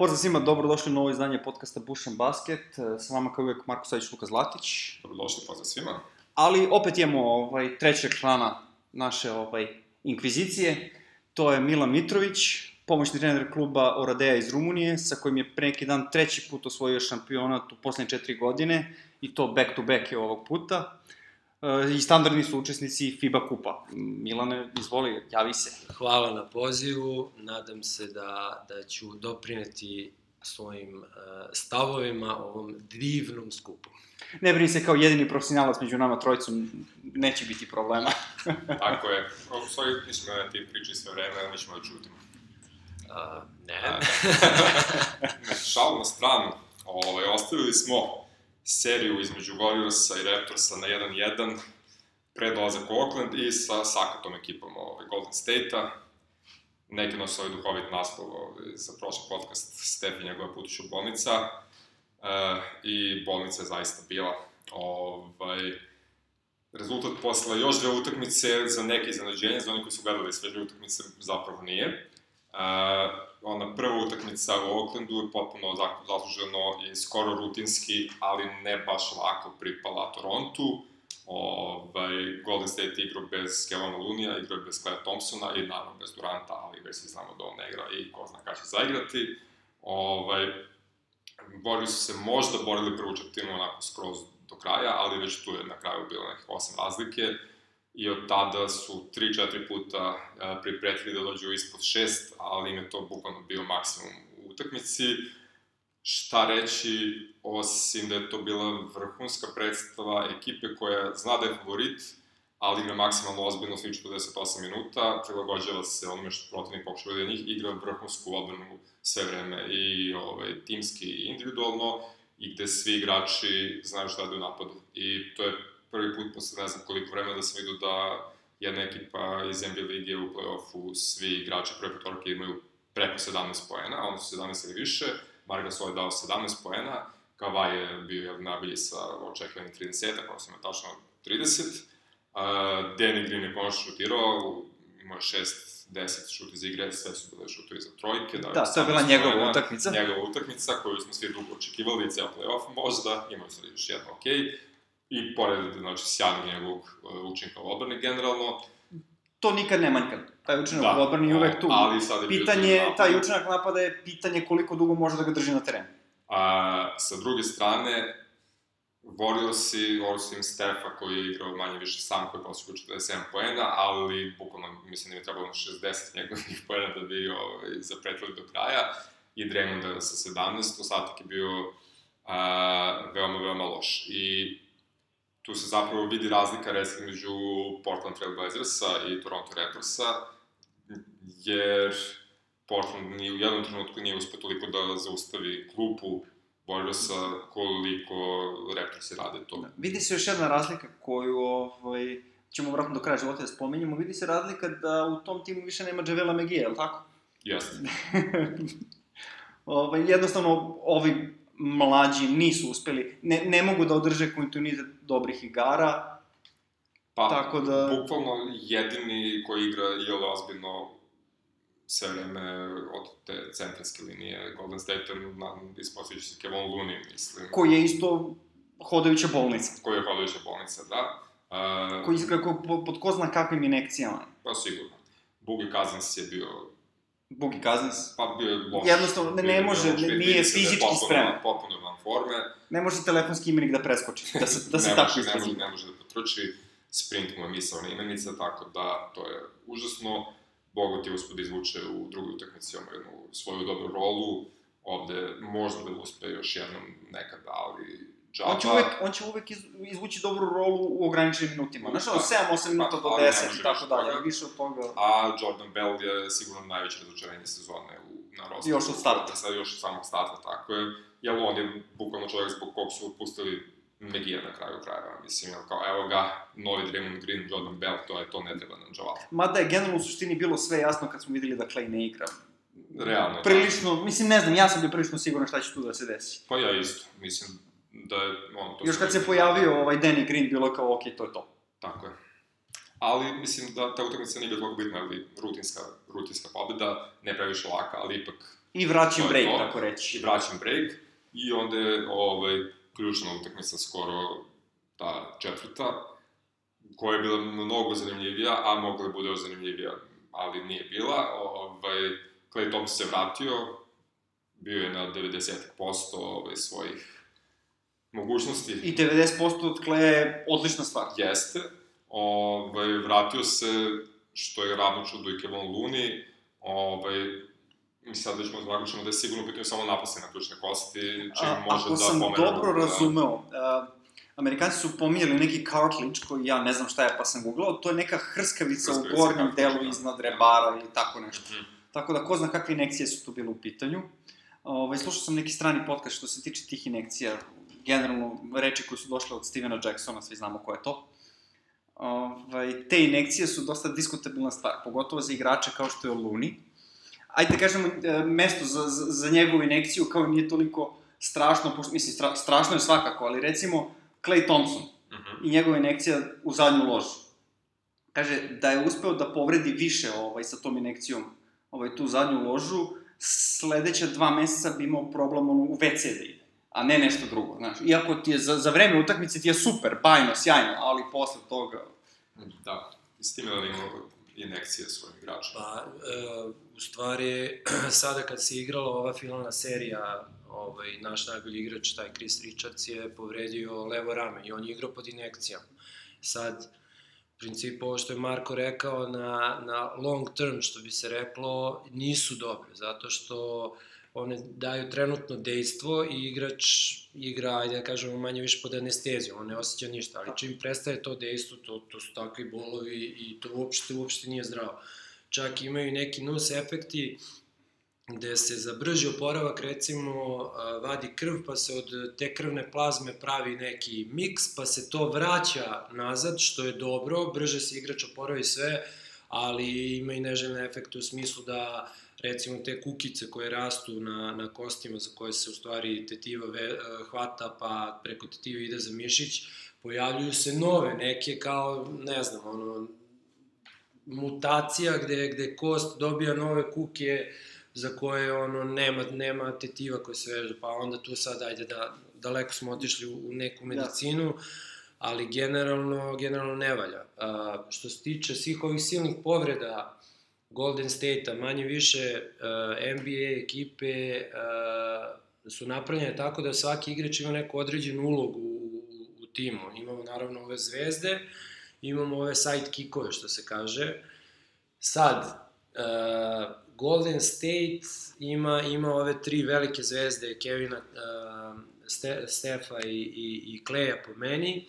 Pozdrav svima, dobrodošli u novo izdanje podcasta Bušan Basket. Sa vama kao uvijek Marko Savić, Luka Zlatić. Dobrodošli, pozdrav svima. Ali opet imamo ovaj, trećeg člana naše ovaj, inkvizicije. To je Milan Mitrović, pomoćni trener kluba Oradea iz Rumunije, sa kojim je pre neki dan treći put osvojio šampionat u poslednje četiri godine, i to back to back je ovog puta. E, I standardni su učesnici FIBA kupa. Milane, izvoli, javi se. Hvala na pozivu, nadam se da, da ću doprineti svojim uh, stavovima ovom divnom skupu. Ne brini se kao jedini profesionalac među nama trojicom, neće biti problema. Tako je. U stvari, mislim da ti priči sve vreme, mi ćemo da čutimo. Uh, ne. Šal na stranu. Ovaj, ostavili smo seriju između Warriorsa i Raptorsa na 1-1 pre dolazak u Oakland i sa sakatom ekipom ovaj, Golden State-a. Neki nos ovaj duhovit naslov ovaj, za prošli podcast Stef i njegova bolnica. E, I bolnica je zaista bila. Ovaj, rezultat posle još dve utakmice za neke iznenađenje, za oni koji su gledali sve dve utakmice zapravo nije. Uh, ona prva utakmica u Oaklandu je potpuno zasluženo i skoro rutinski, ali ne baš lako pripala Torontu. Ovaj, Golden State igrao bez Kevana Lunija, igrao bez Claire Thompsona i naravno bez Duranta, ali već svi znamo da on ne igra i ko zna kada će zaigrati. Ovaj, borili su se možda borili prvu četvrtinu onako skroz do kraja, ali već tu je na kraju bilo nekih osam razlike i od tada su 3-4 puta uh, pripretili da dođu ispod 6, ali im je to bukvalno bio maksimum u utakmici. Šta reći, osim da je to bila vrhunska predstava ekipe koja zna da je favorit, ali igra maksimalno ozbiljno svih 48 minuta, prilagođava se onome što protivnik pokušava da njih, igra vrhunsku odbranu sve vreme i ovaj, timski i individualno, i gde svi igrači znaju šta da u napadu. I to je prvi put posle ne znam koliko vremena da sam vidio da jedna ekipa iz NBA lige u play-offu, svi igrači prve petorke imaju preko 17 poena, su 17 ili više, Mark Gasol je dao 17 poena, Kavaj je bio najbolji sa očekivanih 30, ako sam je tačno 30, uh, Danny Green je konačno šutirao, imao je 6 10 šut iz igre, sve su bile šutovi za trojke. Da, da to je bila njegova poena, utakmica. Njegova utakmica koju smo svi dugo očekivali ceo play-off možda, imao sad još jedno okej. Okay i pored, znači, sjajnog njegovog uh, učinka u odbrani generalno. To nikad ne manjka. Taj učinak da, u odbrani je uvek tu. Ali sad je pitanje, taj učinak napada je pitanje koliko dugo može da ga drži na terenu. A, sa druge strane, Warriorsi, osim Stefa koji je igrao manje više sam, koji je posao 47 poena, ali bukvalno mislim da je trebalo 60 njegovih poena da bi ovaj, zapretili do kraja, i Draymonda sa 17, ostatak je bio a, veoma, veoma loš. I tu se zapravo vidi razlika recimo među Portland Trail Blazersa i Toronto Raptorsa, jer Portland ni u jednom trenutku nije uspio toliko da zaustavi klupu Warriorsa koliko Raptorsi rade to. Da. Vidi se još jedna razlika koju ovaj, ćemo vratno do kraja života da spomenjemo, vidi se razlika da u tom timu više nema Javela McGee, je li tako? Jeste. ovaj, jednostavno, ovi mlađi nisu uspeli, ne, ne mogu da održe kontinuitet dobrih igara, pa, tako da... bukvalno jedini koji igra je ozbiljno sve vreme od te centarske linije Golden State, na, ispostavit se Kevon Looney, mislim. Koji je isto hodajuća bolnica. Koji je hodajuća bolnica, da. Uh, koji kako, pod ko zna kakvim inekcijama. Pa sigurno. Bugi Cousins je bio Bugi Cousins. Pa bio je loš. Jednostavno, ne, ne može, ne, nije fizički spreman. Potpuno van forme. Ne može telefonski imenik da preskoči, da se, da se tako izrazi. Ne može, ne može da potrči, sprint mu je misalna imenica, tako da to je užasno. Bogo ti uspod izvuče u drugoj utakmici ono jednu svoju dobru rolu, ovde možda da uspe još jednom nekada, ali džaba. On će uvek, on će uvek izvući dobru rolu u ograničenim minutima. Znaš, ono, 7-8 minuta do 10 i tako dalje, više od toga. A Jordan Bell je sigurno najveće razočarenje sezone u, na rosteru. Još od starta. Sad još od samog starta, tako je. Jel on je bukvalno čovjek zbog kog su pustili Megija na kraju krajeva, mislim, jel kao, evo ga, novi Draymond Green, Jordan Bell, to je, to ne treba nam džavala. Mada je generalno u suštini bilo sve jasno kad smo videli da Clay ne igra. Realno. Da. Prilično, da. mislim, ne znam, ja sam bio prilično siguran šta će tu da se desi. Pa ja isto, mislim, da je, ono, to Još kad se pojavio ovaj Danny Green, bilo kao, ok, to je to. Tako je. Ali mislim da ta utakmica nije bila bitna, ali rutinska, rutinska pobeda, ne previše laka, ali ipak I vraćam break, to. tako reći. i vraćam break i onda je ovaj, ključna utakmica skoro ta četvrta, koja je bila mnogo zanimljivija, a mogla je bude još zanimljivija, ali nije bila. Ovaj, Clay Thompson se vratio, bio je na 90% ovaj, svojih mogućnosti. I 90% od Kleja je odlična stvar. Jeste. Ovaj, vratio se, što je ravno čudo i Kevon Looney, ovaj, mi sad već možemo zaključimo da je sigurno u pitanju samo napase na ključne kosti, čim A, može ako da sam pomene dobro ruku, razumeo, uh, Amerikanci su pominjali neki cartilage koji ja ne znam šta je, pa sam googlao, to je neka hrskavica u Hrskavica, gornjem cartilage, delu da. iznad rebara ili tako nešto. Mhm. Tako da ko zna kakve inekcije su tu bile u pitanju. Ovaj, slušao sam neki strani podcast što se tiče tih inekcija, generalno reči koje su došle od Stevena Jacksona, svi znamo ko je to. Ovaj, te inekcije su dosta diskutabilna stvar, pogotovo za igrače kao što je Luni. Ajde da kažemo, e, mesto za, za, za njegovu inekciju kao nije toliko strašno, pošto, mislim, stra, strašno je svakako, ali recimo Clay Thompson Mhm. i njegova inekcija u zadnju ložu. Kaže da je uspeo da povredi više ovaj, sa tom inekcijom ovaj, tu zadnju ložu, sledeća dva meseca bi imao problem ono, u WC da ide, a ne nešto drugo. Znaš. Iako ti je za, za vreme utakmice ti je super, bajno, sjajno, ali posle toga... Da, s time da imamo inekcije svojim igračima. Pa, e, u stvari, sada kad se igrala ova finalna serija, ovaj, naš najbolji igrač, taj Chris Richards, je povredio levo rame i on je igrao pod inekcijom. Sad, u principu, ovo što je Marko rekao, na, na long term, što bi se reklo, nisu dobre, zato što one daju trenutno dejstvo i igrač igra, ajde da kažemo, manje više pod anestezijom, on ne osjeća ništa, ali čim prestaje to dejstvo, to, to su takvi bolovi i to uopšte, uopšte nije zdravo. Čak imaju i neki nus efekti gde se za brži oporavak recimo vadi krv pa se od te krvne plazme pravi neki miks pa se to vraća nazad što je dobro, brže se igrač oporavi sve, ali ima i neželjne efekte u smislu da recimo te kukice koje rastu na, na kostima za koje se u stvari tetiva ve, eh, hvata pa preko tetive ide za mišić, pojavljuju se nove, neke kao, ne znam, ono, mutacija gde, gde kost dobija nove kuke za koje ono nema, nema tetiva koje se vežu, pa onda tu sad ajde da daleko smo otišli u, u neku medicinu, ali generalno, generalno ne valja. A, što se tiče svih ovih silnih povreda Golden State-a, manje više uh, NBA ekipe uh, su napravljene tako da svaki igrač ima neku određenu ulogu u, u, timu. Imamo naravno ove zvezde, imamo ove sidekickove što se kaže. Sad, uh, Golden State ima, ima ove tri velike zvezde, Kevina, uh, Ste, Stefa i, i, i Kleja po meni.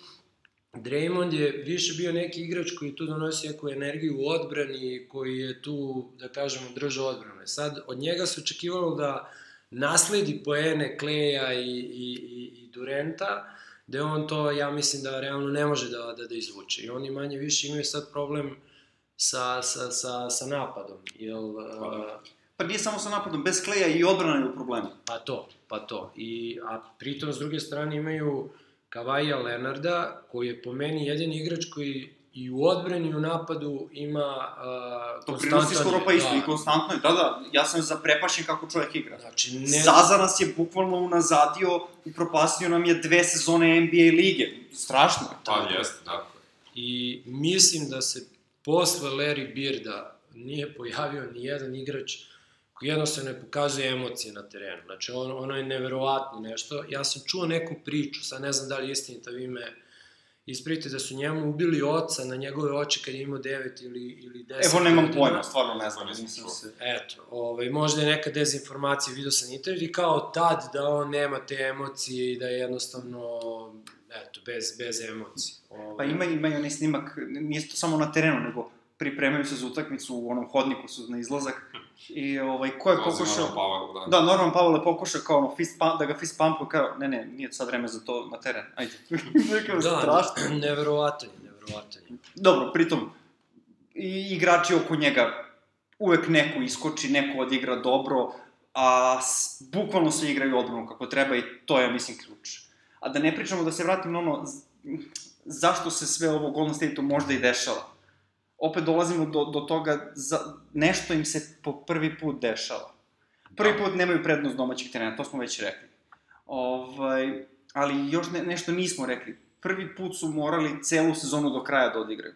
Draymond je više bio neki igrač koji tu donosi neku energiju u odbrani, koji je tu, da kažemo, držao odbrane. Sad, od njega se očekivalo da nasledi poene Kleja i, i, i, i Durenta, da on to, ja mislim da realno ne može da, da, da izvuče. I oni manje više imaju sad problem sa, sa, sa, sa napadom. Jel, Pa uh, Pa nije samo sa napadom, bez kleja i odbrana je u problemu. Pa to, pa to. I, a pritom, s druge strane, imaju Kavaja Lenarda, koji je po meni jedini igrač koji i u odbrani i u napadu ima uh, To prinosi skoro pa isto da. i konstantno je. Da, da, ja sam zaprepašen kako čovjek igra. Znači, ne... Zaza nas je bukvalno unazadio i propastio nam je dve sezone NBA lige. Strašno je. Pa jeste, da. I mislim da se posle Larry Birda nije pojavio ni jedan igrač koji jednostavno ne pokazuje emocije na terenu. Znači, on, ono je neverovatno nešto. Ja sam čuo neku priču, sad ne znam da li je istinita, vi me isprite da su njemu ubili oca na njegove oči kad je imao 9 ili, ili 10 Evo, nemam godina. pojma, stvarno ne znam, čuo. se... Eto, ovaj, možda je neka dezinformacija, vidio sam na internetu i kao tad da on nema te emocije i da je jednostavno, eto, bez, bez emocije. Ovaj, Pa ima, ima i onaj snimak, nije to samo na terenu, nego pripremaju se za utakmicu u onom hodniku su na izlazak. I ovaj, ko je Dolazi pokušao... Norman Powell, da. Da, Norman Powell je pokušao kao ono, fist pump, da ga fist pumpu, kao, ne, ne, nije sad vreme za to na teren, ajde. Nekao da, strašno. neverovatan je, neverovatan je. Dobro, pritom, i igrači oko njega, uvek neko iskoči, neko odigra dobro, a s, bukvalno se igraju odbranu kako treba i to je, mislim, ključ. A da ne pričamo, da se vratim na ono, zašto se sve ovo Golden State-u možda i dešava. Opet dolazimo do, do toga, za, nešto im se po prvi put dešava. Prvi Da. put nemaju prednost domaćih trenera, to smo već rekli. Ovaj, ali još ne, nešto nismo rekli. Prvi put su morali celu sezonu do kraja da odigraju.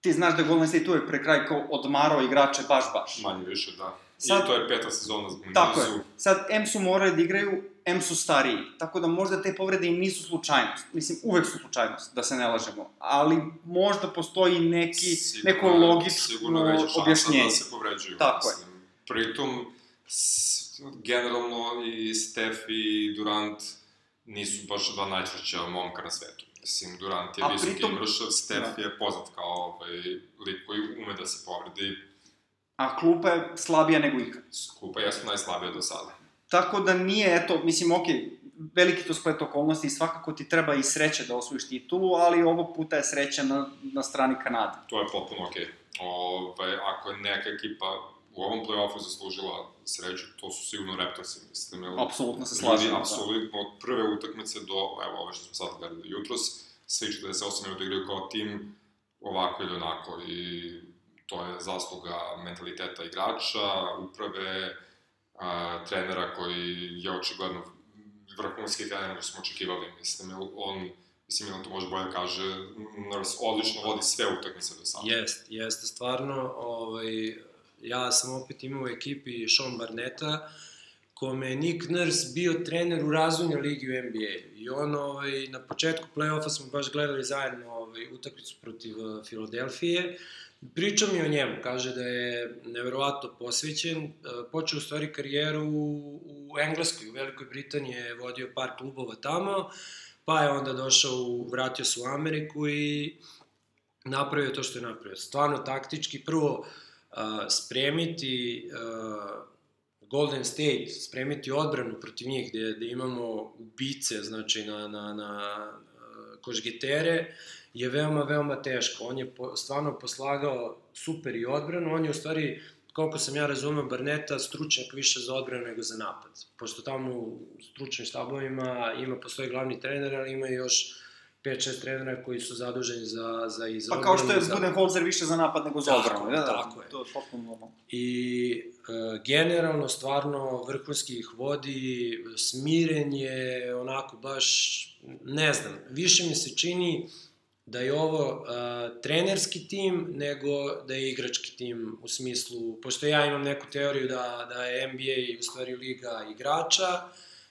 Ti znaš da Golden State uvek pre kraj kao odmarao igrače baš baš. Manje više, da. Sad- I to je peta sezona u Tako je. nizu. Sad, M su morali da igraju, M su stariji. Tako da možda te povrede i nisu slučajnost. Mislim, uvek su slučajnost, da se ne lažemo. Ali možda postoji neki, neko logično sigurno veća šansa objašnjenje. da se povređuju. Tako je. mislim. Pritom, s, generalno i Steph i Durant nisu baš dva najčvršća momka na svetu. Mislim, Durant je visoki pritom- mršav, Steph Da. je poznat kao ovaj, lik koji ume da se povredi. A klupa je slabija nego ikad. Klupa jesu najslabija do sada. Tako da nije, eto, mislim, okej, veliki to splet okolnosti i svakako ti treba i sreće da osvojiš titulu, ali ovog puta je sreća na, na strani Kanade. To je potpuno okej. Ovaj, ako je neka ekipa u ovom play-offu zaslužila sreću, to su sigurno Raptorsi, mislim. jer Apsolutno se slažem. da. apsolutno od prve utakmice do, evo, ove što smo sad gledali jutros, svi 48 minuta igraju kao tim, ovako ili onako, i to je zasluga mentaliteta igrača, uprave, a, trenera koji je očigledno vrhunski trener nego smo očekivali, mislim, on, mislim, Milan to može bolje da kaže, Nurse odlično vodi sve utakmice do sada. Jest, jeste stvarno, ovaj, ja sam opet imao u ekipi Sean Barneta, kome je Nick Nurse bio trener u razvojnoj ligi u NBA. I on, ovaj, na početku play-offa smo baš gledali zajedno ovaj, utakmicu protiv uh, Pričao mi o njemu, kaže da je neverovatno posvećen. Uh, počeo u stvari karijeru u, Engleskoj, u Velikoj Britaniji je vodio par klubova tamo, pa je onda došao, vratio se u Ameriku i napravio to što je napravio. Stvarno taktički, prvo uh, spremiti uh, Golden State, spremiti odbranu protiv njih, gde, gde imamo ubice, znači na, na, na košgetere, je veoma, veoma teško. On je po, stvarno poslagao super i odbranu, on je u stvari, koliko sam ja razumeo Barneta, stručnjak više za odbranu nego za napad. Pošto tamo u stručnim štabovima ima, postoji glavni trener, ali ima još 5-6 trenera koji su zaduženi za, za i za Pa kao što je za- Budenholzer više za napad nego za Tako, odbranu. Da, da, tako je. To je potpuno normalno. I e, generalno stvarno vrhunski ih vodi, smiren je, onako baš, ne znam, više mi se čini da je ovo e, trenerski tim nego da je igrački tim u smislu, pošto ja imam neku teoriju da, da je NBA u stvari liga igrača,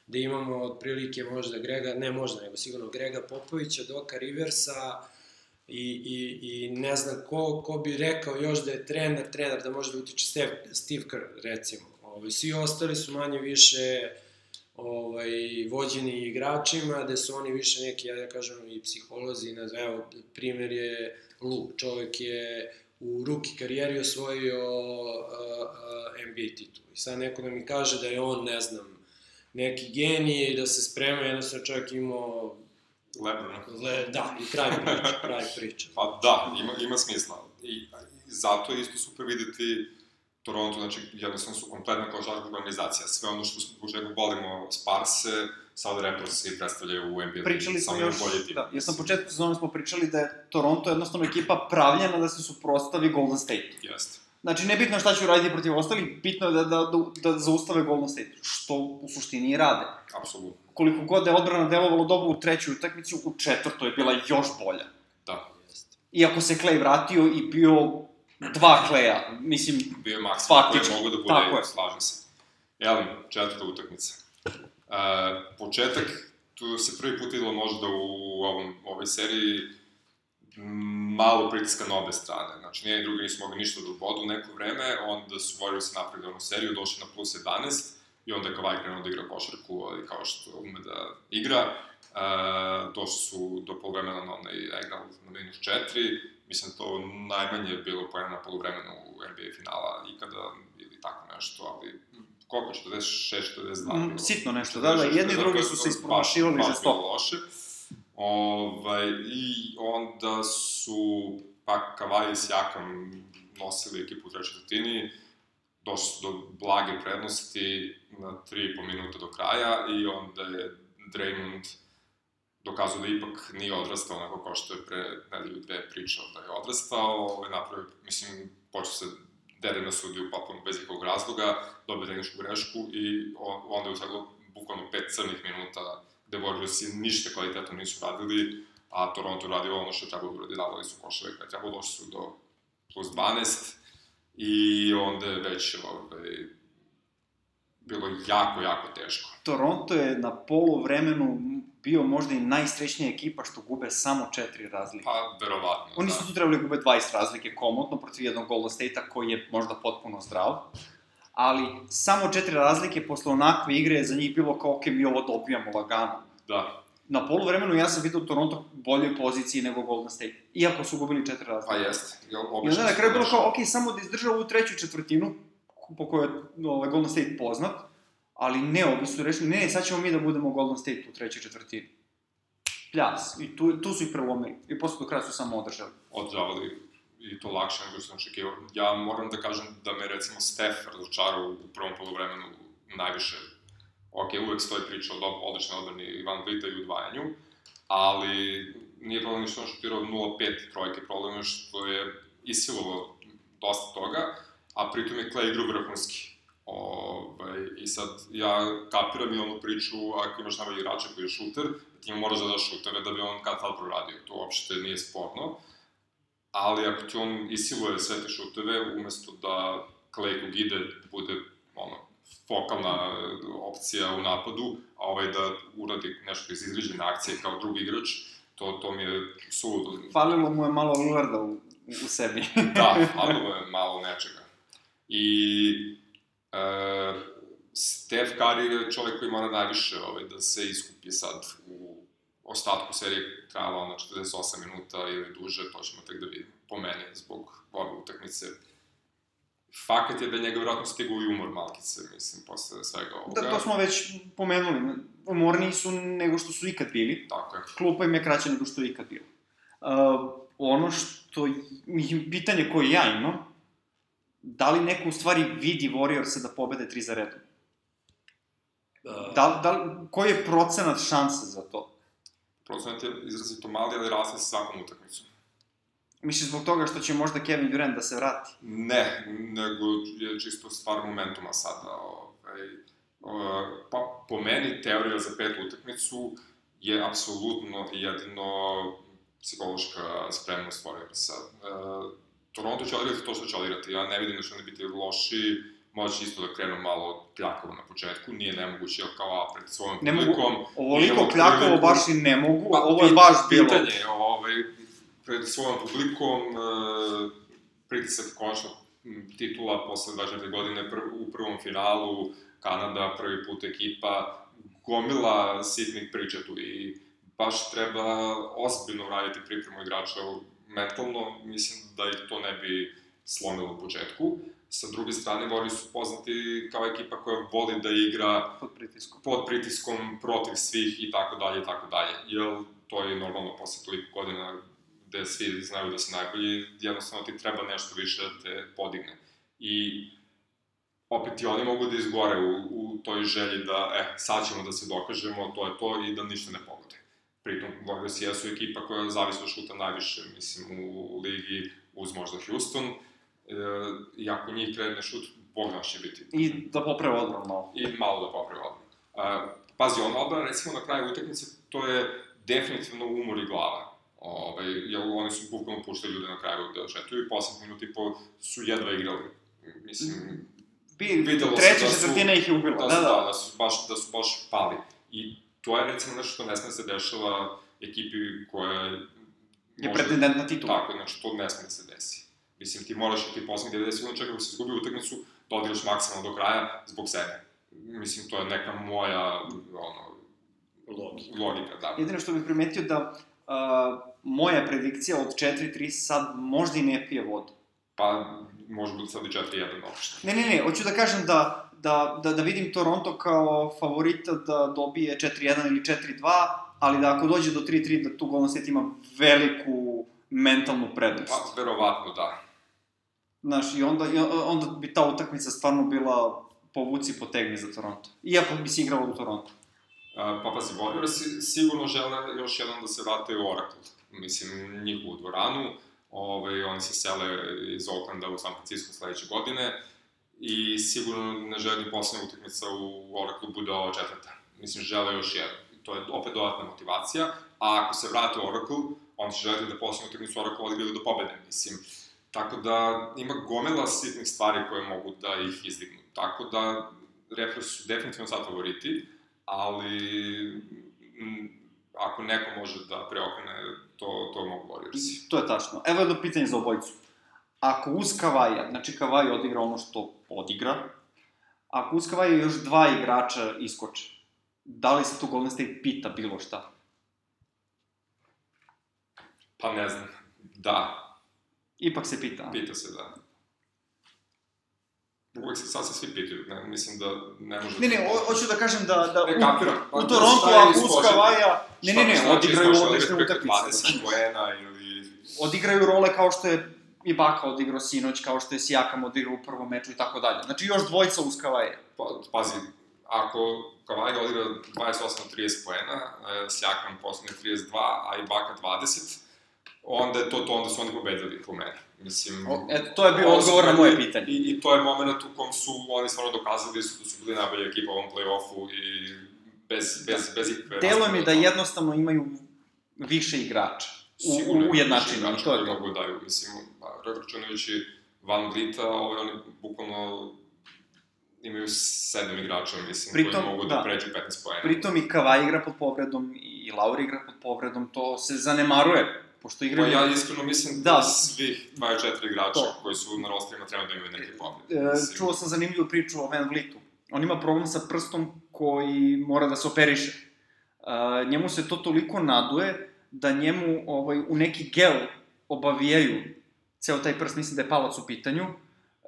da imamo otprilike možda Grega, ne možda, nego sigurno Grega Popovića, Doka Riversa, I, i, i ne znam ko, ko bi rekao još da je trener, trener, da može da utiče Steve, Steve Kerr, recimo. Ovaj, svi ostali su manje više ovaj, vođeni igračima, da su oni više neki, ja da kažem, i psiholozi, ne znam, evo, primer je Lu, čovjek je u ruki karijeri osvojio a, a, NBA titul. I sad neko da mi kaže da je on, ne znam, neki genije i da se sprema, jednostavno čovjek imao Lebron. Le, da, i kraj priče, kraj priče. Pa da, ima, ima smisla. I, I zato je isto super videti Toronto, znači jednostavno su kompletna košarka organizacija. Sve ono što smo, u čega volimo Sparse, sada Raptorsi predstavljaju u NBA. Pričali smo još, bolji tim. da, jer na početku sezone smo pričali da je Toronto jednostavno ekipa pravljena da se suprostavi Golden State. Jeste. Znači, nebitno šta će uraditi protiv ostalih, bitno je da, da, da, da zaustave Golden State, što u suštini i rade. Apsolutno. Koliko god je odbrana delovalo dobro u trećoj utakmici, u četvrtoj je bila još bolja. Da. Iako se Clay vratio i bio dva Claya, mislim, Bio je koji Faktički, je mogu da bude, tako je. slažem se. Elem, četvrta utakmica. E, početak, tu se prvi put videlo možda u ovom, ovoj seriji malo pritiska na obe strane. Znači, nije drugi nisu mogli ništa da bodu neko vreme, onda su Warriors napravili onu seriju, došli na plus 11, i onda je Kawhi krenuo da igra košarku, ali kao što ume da igra. E, došli su do polovremena na onaj egral na minus 4, mislim da to najmanje je bilo pojena na polovremenu u NBA finala ikada, ili tako nešto, ali koliko, 46, 42? Mm, sitno nešto, da, da, 46, jedni i drugi su se ispromašivali baš žestoko. loše. Ovaj, I onda su pa Kavaj i Sjakam nosili ekipu u trećoj četvrtini, došli su do blage prednosti na 3,5 minuta do kraja i onda je Draymond dokazao da ipak nije odrastao onako kao što je pre nedelju dve pričao da je odrastao, ovaj, napravio, mislim, počeo se Dede sudio potpuno bez ikog razloga, dobio tehničku grešku i onda je usledilo bukvalno pet crnih minuta gde Warriorsi ništa kvalitetno nisu radili, a Toronto radio ono što trebalo da uradi, davali su koševe kada trebalo, došli su do plus 12 i onda je već ovaj, bilo jako, jako teško. Toronto je na polu vremenu bio možda i najsrećnija ekipa što gube samo četiri razlike. Pa, verovatno, Oni su tu trebali gube 20 razlike komotno protiv jednog Golden State-a koji je možda potpuno zdrav. Ali samo četiri razlike posle onakve igre je za njih bilo kao, ok, mi ovo dobijamo lagano. Da. Na polu vremenu ja sam vidio Toronto u boljoj poziciji nego Golden State. Iako su gubili četiri razlike. Pa jeste. I onda na kraju bilo kao, ok, samo da izdrža ovu treću četvrtinu, po kojoj je ovaj, Golden State poznat, ali ne, ovi su rešili, ne, sad ćemo mi da budemo Golden State u trećoj četvrtini. Pljas. I tu, tu su ih prelomili. I posle do kraja su samo održali. Održavali i to lakše nego što sam očekivao. Ja moram da kažem da me recimo Steph razočarao u prvom polovremenu najviše. Ok, uvek stoji priča o odličnoj odbrani Ivan Vlita i udvajanju, ali nije problem ništa on šutirao 0-5 trojke, problem je što je isilovo dosta toga, a pritom je Clay igrao vrhunski. Ovaj, I sad, ja kapiram i onu priču, ako imaš najbolji igrača koji je šuter, ti moraš da daš šutere da bi on kad tad proradio. To uopšte nije sporno. Ali ako ti on isiluje sve te šuteve, umesto da Clay kog ide bude ono, fokalna opcija u napadu, a ovaj da uradi nešto iz izređene akcije kao drugi igrač, to, to mi je suludo. Falilo mu je malo Lillarda u, u sebi. da, falilo je malo nečega. I Uh, Steph Curry je čovek koji mora najviše ovaj, da se iskupi sad u ostatku serije trajala ona 48 minuta ili duže, to ćemo tek da vidimo, po meni, zbog ove utakmice. Fakat je da njega vjerojatno stigu i umor malkice, mislim, posle svega ovoga. Da, to smo već pomenuli. Umorniji su nego što su ikad bili. Tako je. Klupa im je kraća nego što je ikad bilo. Uh, ono što, pitanje koje ja imam, da li neko u stvari vidi Warriorsa da pobede tri za redom? Uh, da, da, koji je procenat šanse za to? Procenat je izrazito mali, ali raste sa svakom utakmicom. Misliš zbog toga što će možda Kevin Durant da se vrati? Ne, nego je čisto stvar momentuma sada. Ovaj, pa, po meni, teorija za petu utakmicu je apsolutno jedino psihološka spremnost Warriorsa. Toronto će odigrati to što će odigrati. Ja ne vidim da će oni biti loši, može isto da krenu malo kljakavo na početku, nije nemoguće, jer kao pred svojom ne publikom... Mogu, ovoliko kljakavo baš i ne mogu, pa, ovo je baš bilo... Pitanje, ovaj, pred svojom publikom, e, pritisak konačno titula posle 24 godine pr u prvom finalu, Kanada, prvi put ekipa, gomila sitnih priča tu i baš treba ozbiljno raditi pripremu igrača mentalno, mislim da ih to ne bi slomilo u početku. Sa druge strane, Vori su poznati kao ekipa koja voli da igra pod pritiskom, pod pritiskom protiv svih i tako dalje i tako dalje. Jer to je normalno posle toliko godina gde svi znaju da se najbolji, jednostavno ti treba nešto više da te podigne. I opet i oni mogu da izgore u, u toj želji da, e, sad ćemo da se dokažemo, to je to i da ništa ne pogode. Pritom, Warriors jesu ekipa koja zavisi od šuta najviše, mislim, u ligi uz možda Houston. E, I ako njih kredne šut, Bog naš će biti. I da poprave odbranu malo. I malo da poprave odbranu. E, pazi, ona odbrana, recimo, na kraju utakmice, to je definitivno umor i glava. Ove, jer oni su bukvalno puštali ljude na kraju da šetuju i poslednji minut i po su jedva igrali. Mislim, Bi, videlo treća da četvrtina ih je ubila. Da, da, da, da, su baš, da su baš pali. I to je recimo nešto što ne sme da se dešava ekipi koja je pretendent na titul. Tako, znači to ne sme da se desi. Mislim, ti moraš ti poslednjih 90 sekundi čeka se izgubi utakmicu, da odigraš maksimalno do kraja zbog sebe. Mislim, to je neka moja, ono, logika. logika da. Jedino što bih primetio da uh, moja predikcija od 4-3 sad možda i ne pije vodu. Pa, može biti sad i 4-1 uopšte. Ne, ne, ne, hoću da kažem da da, da, da vidim Toronto kao favorita da dobije 4-1 ili 4-2, ali da ako dođe do 3-3 da tu Golden State ima veliku mentalnu prednost. Pa, verovatno da. Znaš, i onda, i onda bi ta utakmica stvarno bila povuci potegni za Toronto. Iako bi se igralo u Toronto. A, pa pazi, Warriors sigurno žele još jednom da se vrate u Oracle. Mislim, njihovu dvoranu. Ovaj, oni se sele iz Oaklanda u San Francisco sledeće godine i sigurno ne želi poslednja utakmica u Oracle bude ova četvrta. Mislim, žele još jedno. To je opet dodatna motivacija, a ako se vrate u Oracle, on će želiti da poslednju utakmicu Oracle odigraju do pobede. Mislim, tako da ima gomela sitnih stvari koje mogu da ih izdignu. Tako da Raptors su definitivno sad favoriti, ali ako neko može da preokrene, to, to mogu Warriorsi. To je tačno. Evo jedno pitanje za obojicu. Ako uz Kavaja, znači Kavaj odigra ono što odigra, ako uz Kavaja još dva igrača iskoče, da li se tu Golden State pita bilo šta? Pa ne znam. Da, Ipak se pita. pita se da. Uvijek se, sad se svi pitaju, ne, mislim da ne može... Ne, ne, ho- hoću da kažem da, da Ne, u, kapiram. Pa, u Torontu, šta je ako uz? Kavaja, ne, ne, ne, odigraju iskočiti? odlične utakmice. 20 poena ili... Odigraju role kao što je Ibaka odigrao sinoć, kao što je Sijakam odigrao u prvom meču i tako dalje. Znači još dvojica uz Kavaja. Pa, pazi, ako Kavaja odigra 28-30 poena, e, Sjakam poslednje 32, a Ibaka 20, onda je to to, onda su oni pobedili po meni. Mislim, O, eto, to je bio odgovor na moje pitanje. I, I to je moment u kom su oni stvarno dokazali da su, da su bili najbolja ekipa u ovom play-offu i bez, bez, bez ikakve Delo mi da jednostavno imaju više igrača. U, Sigurno u i igrača to je to. mogu da daju, mislim, računajući Van Vlita, ovaj, oni bukvalno imaju sedam igrača, mislim, Pritom, koji mogu da. da, pređu 15 poena. Pritom i Kavaj igra pod povredom i Lauri igra pod povredom, to se zanemaruje, pošto Pa igraju... ja iskreno mislim da, Da. svih 24 igrača To. koji su na rosterima treba da imaju neke povrede. E, Mislim, čuo sam zanimljivu priču o Van Vlitu. On ima problem sa prstom koji mora da se operiše. E, njemu se to toliko naduje da njemu ovaj, u neki gel obavijaju ceo taj prst, mislim da je palac u pitanju,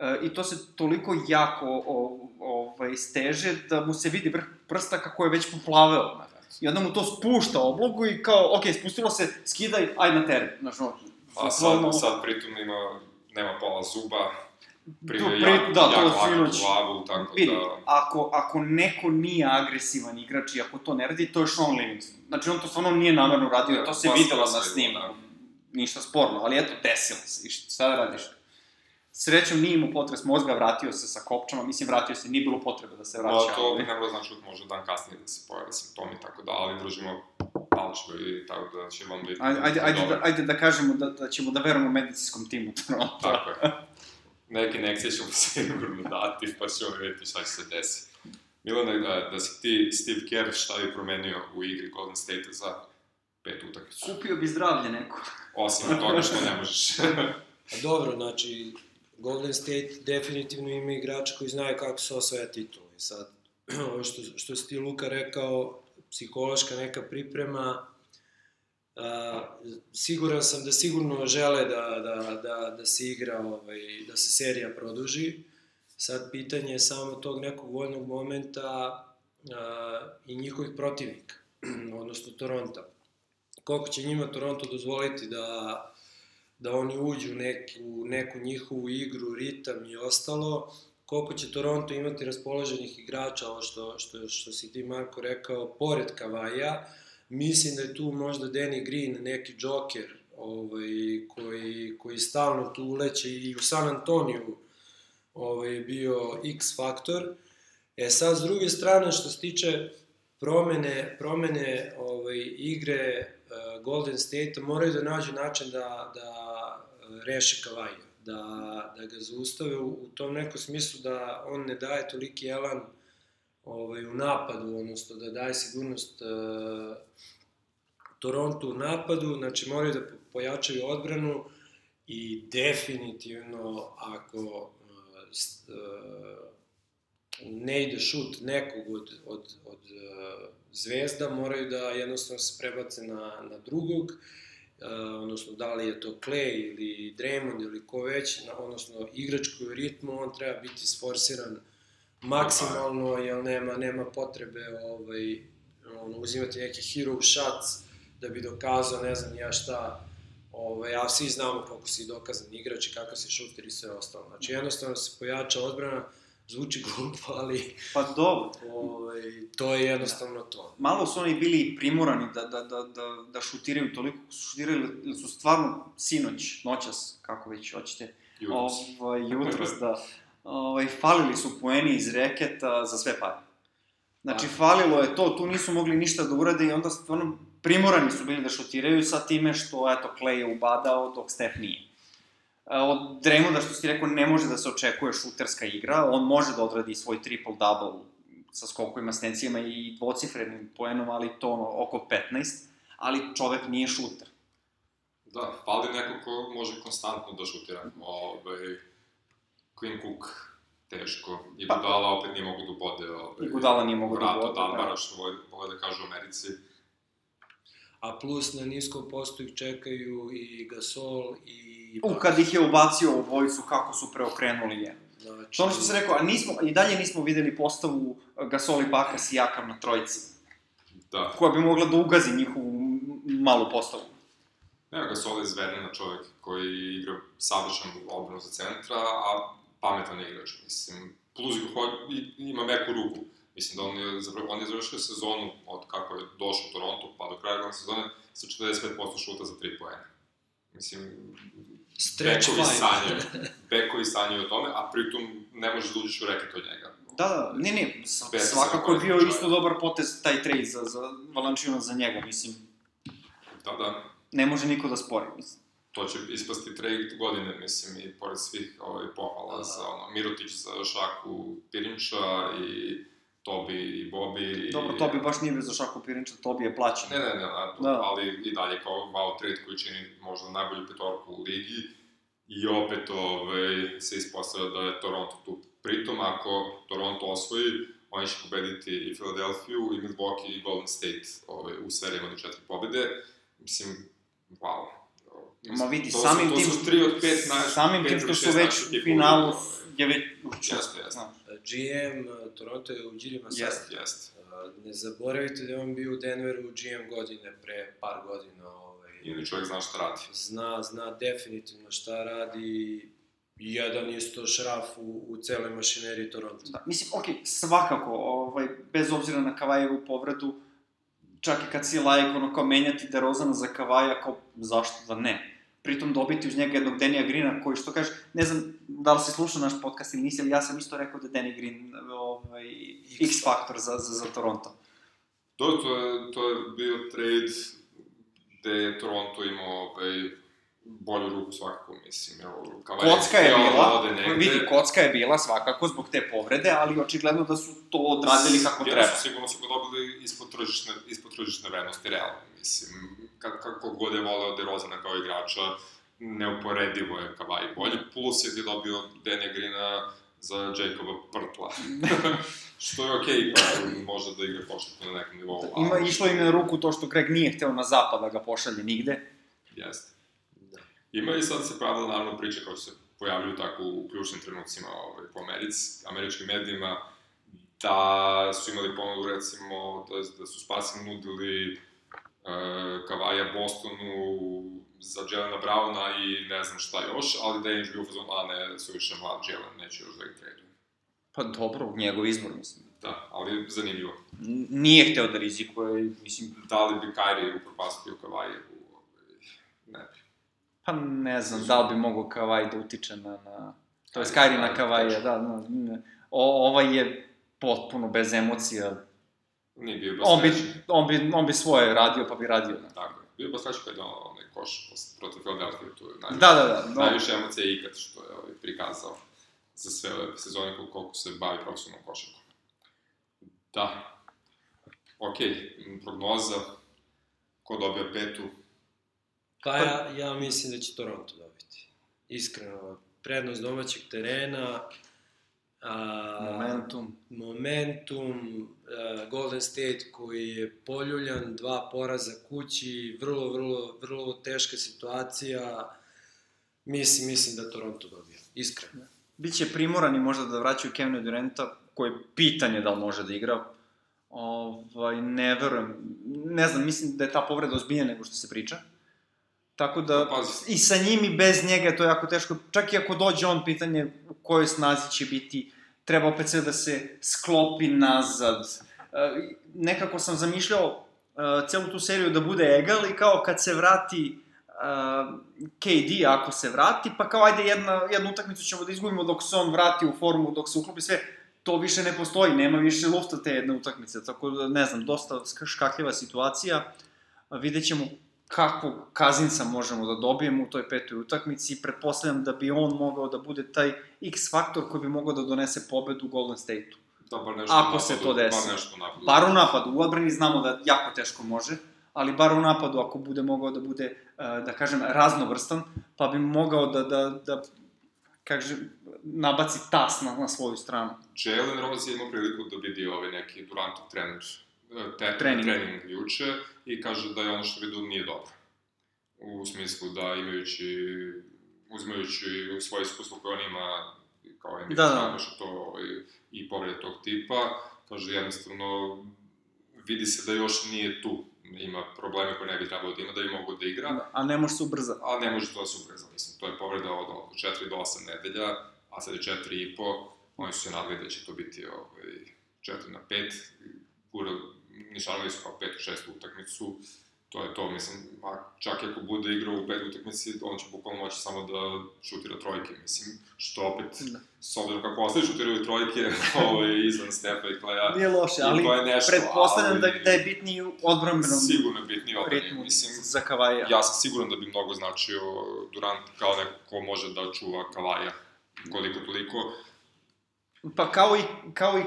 e, i to se toliko jako o, ovaj, steže da mu se vidi vrh prsta kako je već poplaveo. I onda mu to spušta oblogu i kao, ok, spustilo se, skidaj, aj na teren. Znaš, ono, A sad, sad pritom ima, nema pola zuba, prije To je pri- jako, da, to jako lagano sinoć- glavu, tako Vidi, da... ako, ako neko nije agresivan igrač i ako to ne radi, to je Sean Livingston. Znači, on to stvarno nije namerno radio, to se Pa, videlo na snimu. videlo, Ništa sporno, ali eto, desilo se. I šta šta da radiš? Srećom nije imao potres mozga, vratio se sa kopčama, mislim, vratio se, nije bilo potrebe da se vraća. Pa to ali- bi nemalo znači da može dan kasnije da se pojave simptomi, tako da, ali držimo palčeve i tako da će vam biti... Ajde, ajde, ajde, da, ajde da kažemo da, da ćemo da verujemo medicinskom timu Toronto. Tako je. Neke inekcije ćemo sigurno dati, pa ćemo vidjeti šta će se desiti. Milane, da, da si ti Steve Kerr šta bi promenio u igri Golden State za pet utakmicu? Kupio bi zdravlje neko. Osim toga što ne možeš. Pa dobro, znači, Golden State definitivno ima igrača koji znaju kako se osvaja titula. I sad, ovo što, što si ti Luka rekao, psihološka neka priprema, a, siguran sam da sigurno žele da, da, da, da se igra, ovaj, da se serija produži. Sad pitanje je samo tog nekog voljnog momenta a, i njihovih protivnika, odnosno Toronta. Koliko će njima Toronto dozvoliti da, da oni uđu u neku, neku njihovu igru, ritam i ostalo, koliko će Toronto imati raspoloženih igrača, ovo što, što, što si ti Marko rekao, pored Kavaja, mislim da je tu možda Danny Green neki džoker ovaj, koji, koji stalno tu uleće i u San Antoniju ovaj, bio X faktor. E sad, s druge strane, što se tiče promene, promene ovaj, igre Golden State, moraju da nađu način da, da uh, reše Kavaja, da, da ga zaustave u, tom nekom smislu da on ne daje toliki elan ovaj, u napadu, odnosno da daje sigurnost uh, Toronto u napadu, znači moraju da pojačaju odbranu i definitivno ako uh, ne ide šut nekog od, od, od zvezda, moraju da jednostavno se prebace na, na drugog, uh, odnosno da li je to Clay ili Draymond ili ko već, na, odnosno igrač koji ritmu, on treba biti sforsiran maksimalno, jer nema, nema potrebe ovaj, ono, uzimati neki hero shots da bi dokazao ne znam ja šta, ovaj, a svi znamo koliko si dokazan igrač i kakav si šuter i sve ostalo. Znači jednostavno se pojača odbrana, Zvuči glupo, ali Pa dobro. ovaj, to je jednostavno to. Malo su oni bili primorani da, da, da, da, da šutiraju toliko, su šutirali, ili su stvarno sinoć, noćas, kako već hoćete, Jutros. ovaj, jutros, da, ovaj, falili su poeni iz reketa za sve pare. Znači, Da. falilo je to, tu nisu mogli ništa da urade i onda stvarno primorani su bili da šutiraju sa time što, eto, Clay je ubadao dok Steph nije. E, Od Draymonda, što si rekao, ne može da se očekuje šuterska igra, on može da odradi svoj triple-double sa skokovima, stencijama i dvocifrenim poenom, ali to ono, oko 15, ali čovek nije šuter. Da, fali neko ko može konstantno da šutira. Ove, Queen Cook, teško. I Pa- Budala opet nije mogu da ubode. Ove, I Budala nije mogao da Vrato ubode, da. Danbara, što vole, vole da kažu u Americi. A plus na niskom postu ih čekaju i Gasol i... U, kad ih je ubacio u dvojicu, kako su preokrenuli je. Znači, To ono što se rekao, a nismo, i dalje nismo videli postavu Gasol i Bakas i Jakam na trojici, Da. koja bi mogla da ugazi njihovu malu postavu. Evo ga Sola iz Vernina čovek koji igra savršen odbranu za centra, a pametan je igrač, mislim. Plus ima meku ruku. Mislim da on je, zapravo, on je završio sezonu od kako je došao u Toronto, pa do kraja glavne sezone sa 45% šuta za 3 poena. Mislim, Stretch bekovi five. sanjaju, bekovi sanjaju o tome, a pritom ne možeš da uđeš u reket od njega. Da, da, ne, ne, svakako je bio isto dobar potez taj trade za, za Valančina za njega, mislim, Da, da, ne može niko da spori, mislim. to će ispasti trade godine, mislim, i pored svih ovaj, pohvala Da. za ono, Mirotić za Šaku Pirinča i Tobi i Bobi. I... Dobro, to bi baš nije bio za šaku Pirinča, to bi je plaćen. Ne, ne, ne, ne to, Da. ali i dalje kao wow trade koji čini možda najbolju petorku u ligi i opet ovaj, se ispostavlja da je Toronto tu. Pritom, ako Toronto osvoji, oni će pobediti i Philadelphia, i Milwaukee, i Golden State ovaj, u serijama do četiri pobede. Mislim, wow. Ma vidi, to samim su, tim... To su tri od pet naj... Samim pet tim što su već u finalu. Je već... Jeste, jeste. Znaš. GM Toronto je u Đirima sad. Jeste, jeste. Ne zaboravite da je on bio u Denveru GM godine pre par godina. Ovaj, Ili čovjek zna šta radi. zna, zna definitivno šta radi jedan isto šraf u, u celoj mašineriji Toronto. Da, mislim, okej, svakako, ovaj, bez obzira na Kavajevu povredu, čak i kad si lajk, ono, kao menjati DeRozana za Kavaja, kao, zašto da ne? Pritom dobiti uz njega jednog Denija Grina, koji, što kažeš, ne znam da li si slušao naš podcast ili nisi, ali ja sam isto rekao da je Danny Green, ovaj, X faktor za, za, za Toronto. To, to, je, to je bio trade gde je Toronto imao ovaj, bolju ruku svakako, mislim. Evo, Kavaje Kocka je da bila, ode negde. vidi, kocka je bila svakako zbog te povrede, ali očigledno da su to odradili kako Ja treba. su sigurno su ga dobili ispod tržišne, ispod tržišne vrednosti, realno, mislim. Kako, kako god je voleo DeRozana kao igrača, neuporedivo je Kavaj bolji, plus je ti dobio Denja Grina za Jacoba Prtla. Što je okej, okay, pa može da igra košarku na nekom nivou. ali- Ima, išlo im na ruku to što Greg nije hteo na zapad da ga pošalje nigde. Jeste. Ima i sad se pravila naravno priče kao što se pojavljuju tako u ključnim trenucima ovaj, po Americi, američkim medijima, da su imali ponudu recimo, da, da su Spasi nudili uh, Kavaja Bostonu za Jelena Browna i ne znam šta još, ali da je bio u fazonu, a ne, suviše mlad Jelen, neće još da ga traduju. Pa dobro, njegov izbor, mislim. Da, ali zanimljivo. N- Nije hteo da rizikuje, mislim, Da li bi Kyrie upropastio Kavaje? Ne bi. Pa ne znam da li bi mogao Kavaj da utiče na, na to je Kyrie, Skyri na Kavaja, teško. da, ne. o, ovaj je potpuno bez emocija. Nije bio baš On bi, on bi, on bi svoje radio, pa bi radio. Da, Tako je. Bio baš srećan kad je on, onaj koš protiv Philadelphia, tu je najviše, da, da. da no, najviše emocija ikad što je ovaj, prikazao za sve ove sezone koliko, se bavi profesionalnom košarkom. Da. Ok, prognoza, ko dobija petu, Pa ja, ja mislim da će Toronto dobiti. Iskreno, prednost domaćeg terena, a, momentum. momentum, a, Golden State koji je poljuljan, dva poraza kući, vrlo, vrlo, vrlo teška situacija. Mislim, mislim da Toronto dobija, iskreno. Biće primorani možda da vraćaju Kevina Durenta, koje je pitanje da li može da igra. Ovaj, ne verujem, ne znam, mislim da je ta povreda ozbiljnija nego što se priča. Tako da, Pa, pazi. i sa njim i bez njega je to jako teško. Čak i ako dođe on, pitanje u kojoj snazi će biti treba opet sve da se sklopi nazad. Uh, nekako sam zamišljao uh, celu tu seriju da bude egal i kao kad se vrati uh, KD, ako se vrati, pa kao ajde jedna, jednu utakmicu ćemo da izgubimo dok se on vrati u formu, dok se uklopi sve, to više ne postoji, nema više lufta te jedne utakmice, tako da ne znam, dosta škakljiva situacija. Vidjet ćemo kakvog Kazinsa možemo da dobijemo u toj petoj utakmici i pretpostavljam da bi on mogao da bude taj X faktor koji bi mogao da donese pobedu Golden State-u. Da, bar nešto Ako u se napadu, to desi. Bar nešto napadu. Bar u napadu, u odbrani znamo da jako teško može, ali bar u napadu ako bude mogao da bude, eh, da kažem, raznovrstan, pa bi mogao da, da, da kažem, nabaci tas na, na svoju stranu. Jalen Rose je imao priliku da vidi ovaj neki Durantov trener, e, te, Trening. trening juče i kaže da je ono što vidio nije dobro. U smislu da imajući, uzimajući svoje iskustvo koje on ima kao NBA Da, da. to ovaj, i povrede tog tipa, kaže jednostavno vidi se da još nije tu, ima probleme koje ne bi trebalo da ima, da bi mogo da igra. Da, a ne može se ubrzati. A ne može to da se ubrza, mislim, to je povreda od, od 4 do 8 nedelja, a sad je 4 i po, oni su se nadali da će to biti ovaj, 4 na 5, gura, nišanali su kao 5 u 6 utakmicu, to je to, mislim, a čak i ako bude igrao u 5 utakmici, on će bukvalno moći samo da šutira trojke, mislim, što opet, Da. s obzirom kako ostali šutiraju trojke, ovaj, izvan Stefa i Klaja, Nije loše, ali to je nešto, pretpostavljam da, ali- da je bitniji u odbranbenom sigurno je bitniji odbrani, ritmu mislim, za Kavaja. ja sam siguran da bi mnogo značio Durant kao neko ko može da čuva Kavaja koliko toliko. Pa kao i, kao i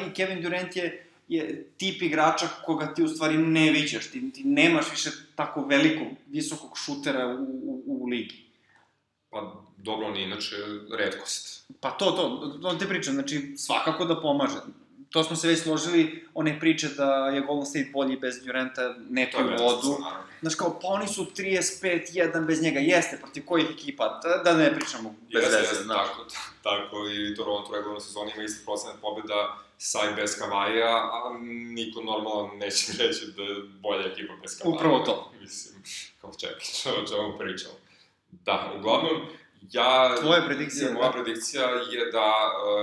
i Kevin Durant je, je tip igrača koga ti u stvari ne viđaš, ti, ti nemaš više tako velikog, visokog šutera u, u, u ligi. Pa dobro, on je inače redkost. Pa to, to, to ti pričam, znači svakako da pomaže. To smo se već složili, one priče da je Golden State bolji bez Duranta, ne to je vodu. Znaš kao, pa oni su 35-1 bez njega, jeste, protiv kojih ekipa, da, da ne pričamo bez Jeste, veze, jeste, znaš. tako, tako i Toronto u regularnoj sezoni ima isti procenat pobjeda sa i bez Kavaja, a niko normalan neće reći da je bolja ekipa bez Kavaja. Upravo to. Mislim, kao čekaj, o čemu pričamo. Da, uglavnom, ja... Tvoja predikcija, Moja da. predikcija je da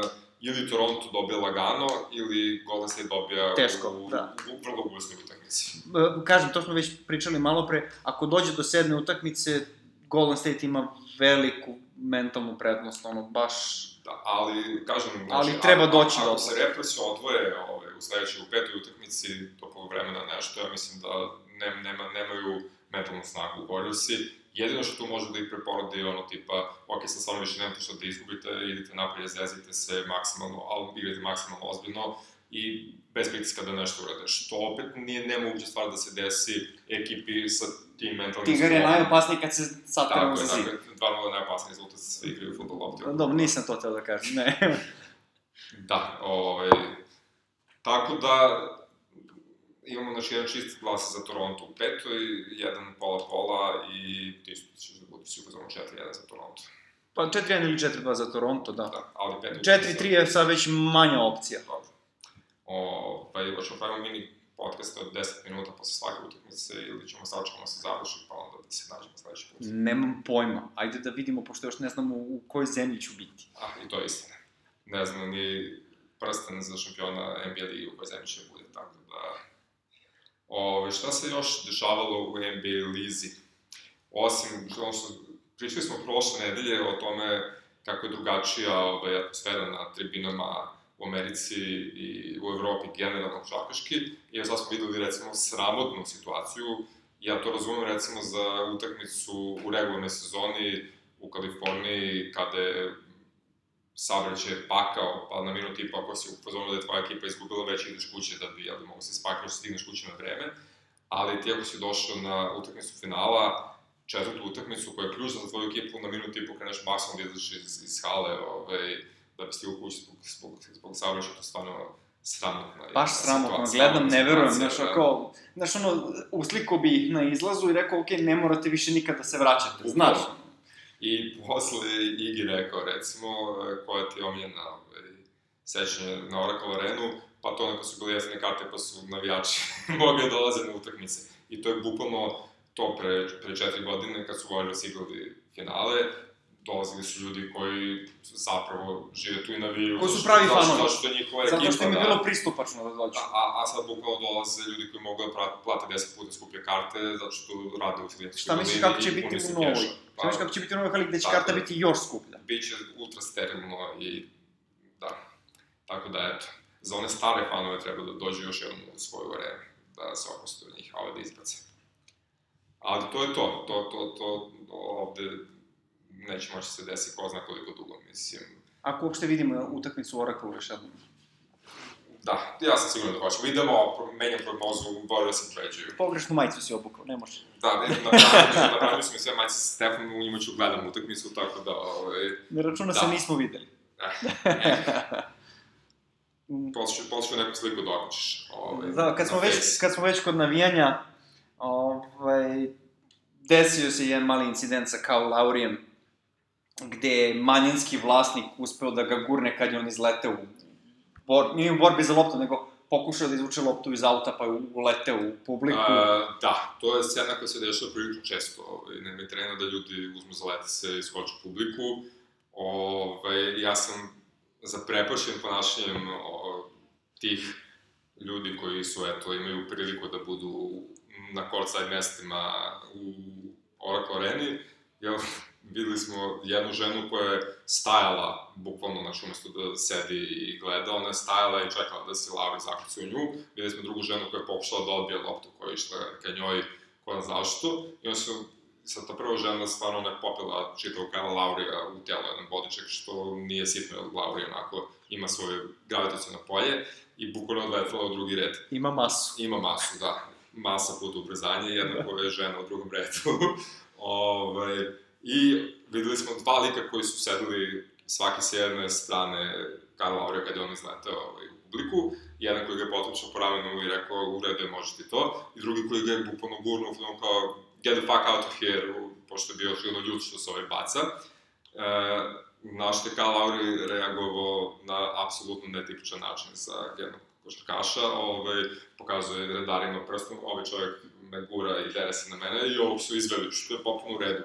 uh, ili Toronto dobija lagano, ili Golden State dobija Teško, u, da. u vrlo gusnoj utakmici. E, kažem, to smo već pričali malo pre, ako dođe do sedme utakmice, Golden State ima veliku mentalnu prednost, ono, baš... Da, ali, kažem, Ali treba doći ako, do Ako se Raptorsi odvoje ovaj, u sledećoj, u petoj utakmici do polovremena nešto, ja mislim da ne, nema, nemaju mentalnu snagu u Warriorsi. Jedino što tu može da ih preporodi je ono tipa, ok, sad stvarno više nemate što da izgubite, idite napolje, zezite se maksimalno, ali igrate maksimalno ozbiljno i bez pritiska da nešto urade, što opet nije nemoguća stvar da se desi ekipi sa tim mentalnim Tigar je najopasniji kad se satiramo Tako je, za zid. tako je, stvarno je najopasniji rezultat sa sve igre u futbol lopti. Dobro, nisam to teo da kažem, ne. Da, ovaj, tako da imamo znači jedan čist glas za Toronto u petoj, jedan pola-pola i ti ćeš da budu sigurno 4-1 za Toronto. Pa 4-1 ili 4-2 za Toronto, da. Da, ali petoj... 4-3 je sad već manja opcija. Dobro. Ovaj, hoćemo pravimo mini podcast od 10 minuta posle svake utakmice ili ćemo sačekamo se završi pa onda da se nađemo sledeći put. Nemam pojma. Ajde da vidimo, pošto još ne znamo u kojoj zemlji ću biti. Ah, i to je istina. Ne znam ni prsten za šampiona NBA ligi u kojoj zemlji će bude, tako da... Ove, šta se još dešavalo u NBA lizi? Osim, ono što pričali smo prošle nedelje o tome kako je drugačija ovaj, atmosfera na tribinama u Americi i u Evropi generalno košarkaški. I sad smo videli recimo sramotnu situaciju. Ja to razumem recimo za utakmicu u regularnoj sezoni u Kaliforniji kada je saobraćaj pakao, pa na minut i pa ako si u fazonu da je tvoja ekipa izgubila, već ideš kuće da bi, jel, mogu se spakati, što stigneš kuće na vreme. Ali ti ako si došao na utakmicu finala, četvrtu utakmicu koja je ključna za tvoju ekipu, na minut i po maksimum da iz, iz hale, ovaj, da bi stigao kući zbog, zbog, zbog saobraćaja, to stvarno sramotna. Baš sramotno, gledam, ne verujem, znaš, da. ako, znaš, ono, usliko bi ih na izlazu i rekao, ok, ne morate više nikada da se vraćate, znaš. Upravo. I posle Igi rekao, recimo, koja ti je omiljena ovaj, sećanje na Oracle Arenu, pa to neko su bili jeftine karte, pa su navijači mogli da dolaze na utakmice. I to je bukvalno to pre, pre četiri godine, kad su Warriors igrali finale, dolazili su ljudi koji zapravo žive tu i navijaju. Koji su pravi fanovi. Zato što je njihova ekipa, Zato što im je da. bilo pristupačno da dođu. A, a sad bukvalno dolaze ljudi koji mogu da plate 10 puta skuplje karte, zato što rade u studentskoj Šta misliš dolini kako će biti u novoj? keša. Šta misliš kako će biti u novoj hali gde će karta biti još skuplja? Biće ultra sterilno i da. Tako da, eto, za one stare fanove treba da dođu još jednom u svoju arenu, da se opuste od njih, a ove da izbace. Ali to je to, to, to, to, ovde neće moći se desiti ko zna koliko dugo, mislim. Ako uopšte vidimo utakmicu Oracle još jednom. Da, ja sam siguran da hoćemo. Idemo, pro- menjam prognozu, bolje da se pređuju. Pogrešnu majicu si obukao, ne može. Da, ne, napravili, napravili smo sve majice sa Stefanom, u njima ću gledam utakmicu, tako da, ovaj, Ne računa Da. se nismo videli. Mm. poslušaj, poslušaj neku sliku hoćeš. Ovaj, Da, kad smo, na već, Face. kad smo već kod navijanja, ovaj, desio se jedan mali incident sa Kao Laurijem, gde je manjinski vlasnik uspeo da ga gurne kad je on izleteo u bor, nije u borbi za loptu, nego pokušao da izvuče loptu iz auta pa je uleteo u publiku. A, da, to je scena koja se dešava prilično često. Ovaj, nema trena da ljudi uzmu za lete se i skoče u publiku. Ovaj, ja sam zaprepašen ponašanjem o, tih ljudi koji su, eto, imaju priliku da budu na courtside mestima u Oracle Areni. Jel, videli smo jednu ženu koja je stajala, bukvalno, znaš, umesto da sedi i gleda, ona je stajala i čekala da se Lauri zakuca u nju. Videli smo drugu ženu koja je pokušala da odbije loptu koja je išla ka njoj, ko zna zašto. I onda su, sad ta prva žena stvarno ona je popela čitavog Kala Laurija u telo jedan bodiček, što nije sitno, jer Lauri onako ima svoje gravitacijno polje i bukvalno odletela u drugi red. Ima masu. Ima masu, da. Masa puta ubrzanje, jednako je žena u drugom redu. ovaj, I videli smo dva lika koji su sedeli svaki sa jedne strane Karla Laurija kada je on izletao ovaj, u publiku. Jedan koji ga je potpuno po ramenu i rekao, u redu je, može ti to. I drugi koji ga je bukvalno gurnuo, ono kao, get the fuck out of here, pošto je bio očigledno ljud što se ovaj baca. E, na što je Karl reagovao na apsolutno netipičan način za jednog košarkaša, ovaj, pokazuje redarima prstom, ovaj čovjek me gura i dere se na mene i ovog su izveli, što je potpuno u redu.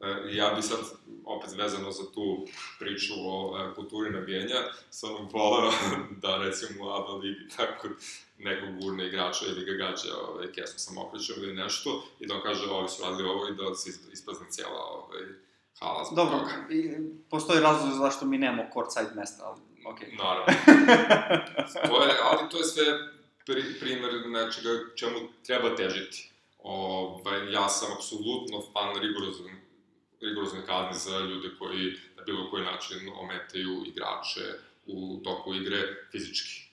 E, ja bi sad, opet vezano za tu priču o e, kulturi navijenja, stvarno voleo da recimo u ABA ligi tako nekog gurne igrača ili ga gađa ovaj, kesom sa mokrićem ili nešto i da on kaže ovi su radili ovo i da se isp- isprazne cijela ovaj, hala zbog Dobro, toga. i, postoji razlog zašto mi nemamo courtside mesta, ali okej. Naravno. to je, ali to je sve pri, primer nečega čemu treba težiti. Ovaj, ja sam apsolutno fan rigorozne, rigorozne kazne za ljude koji na bilo koji način ometaju igrače u toku igre fizički.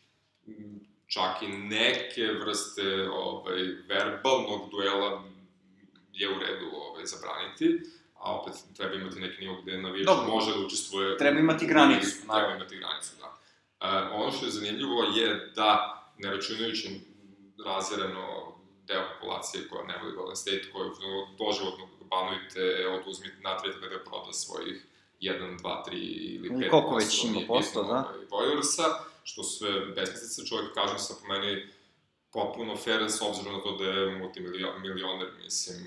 Čak i neke vrste ovaj, verbalnog duela je u redu ovaj, zabraniti, a opet treba imati neki nivo gde navijač Dobro. može da učestvuje. Treba imati u- granicu, Treba naravno. imati granicu, da. E, ono što je zanimljivo je da, ne računajući razjereno deo populacije koja ne voli Golden State, koju doživotno banujte, oduzmite, natrajte da ga proda svojih 1, 2, 3 ili 5 Ili koliko već ima posto, da. Warriorsa, što su sve besmislice, čovjek kaže sa po meni potpuno fair s obzirom na to da je multimilioner, mislim,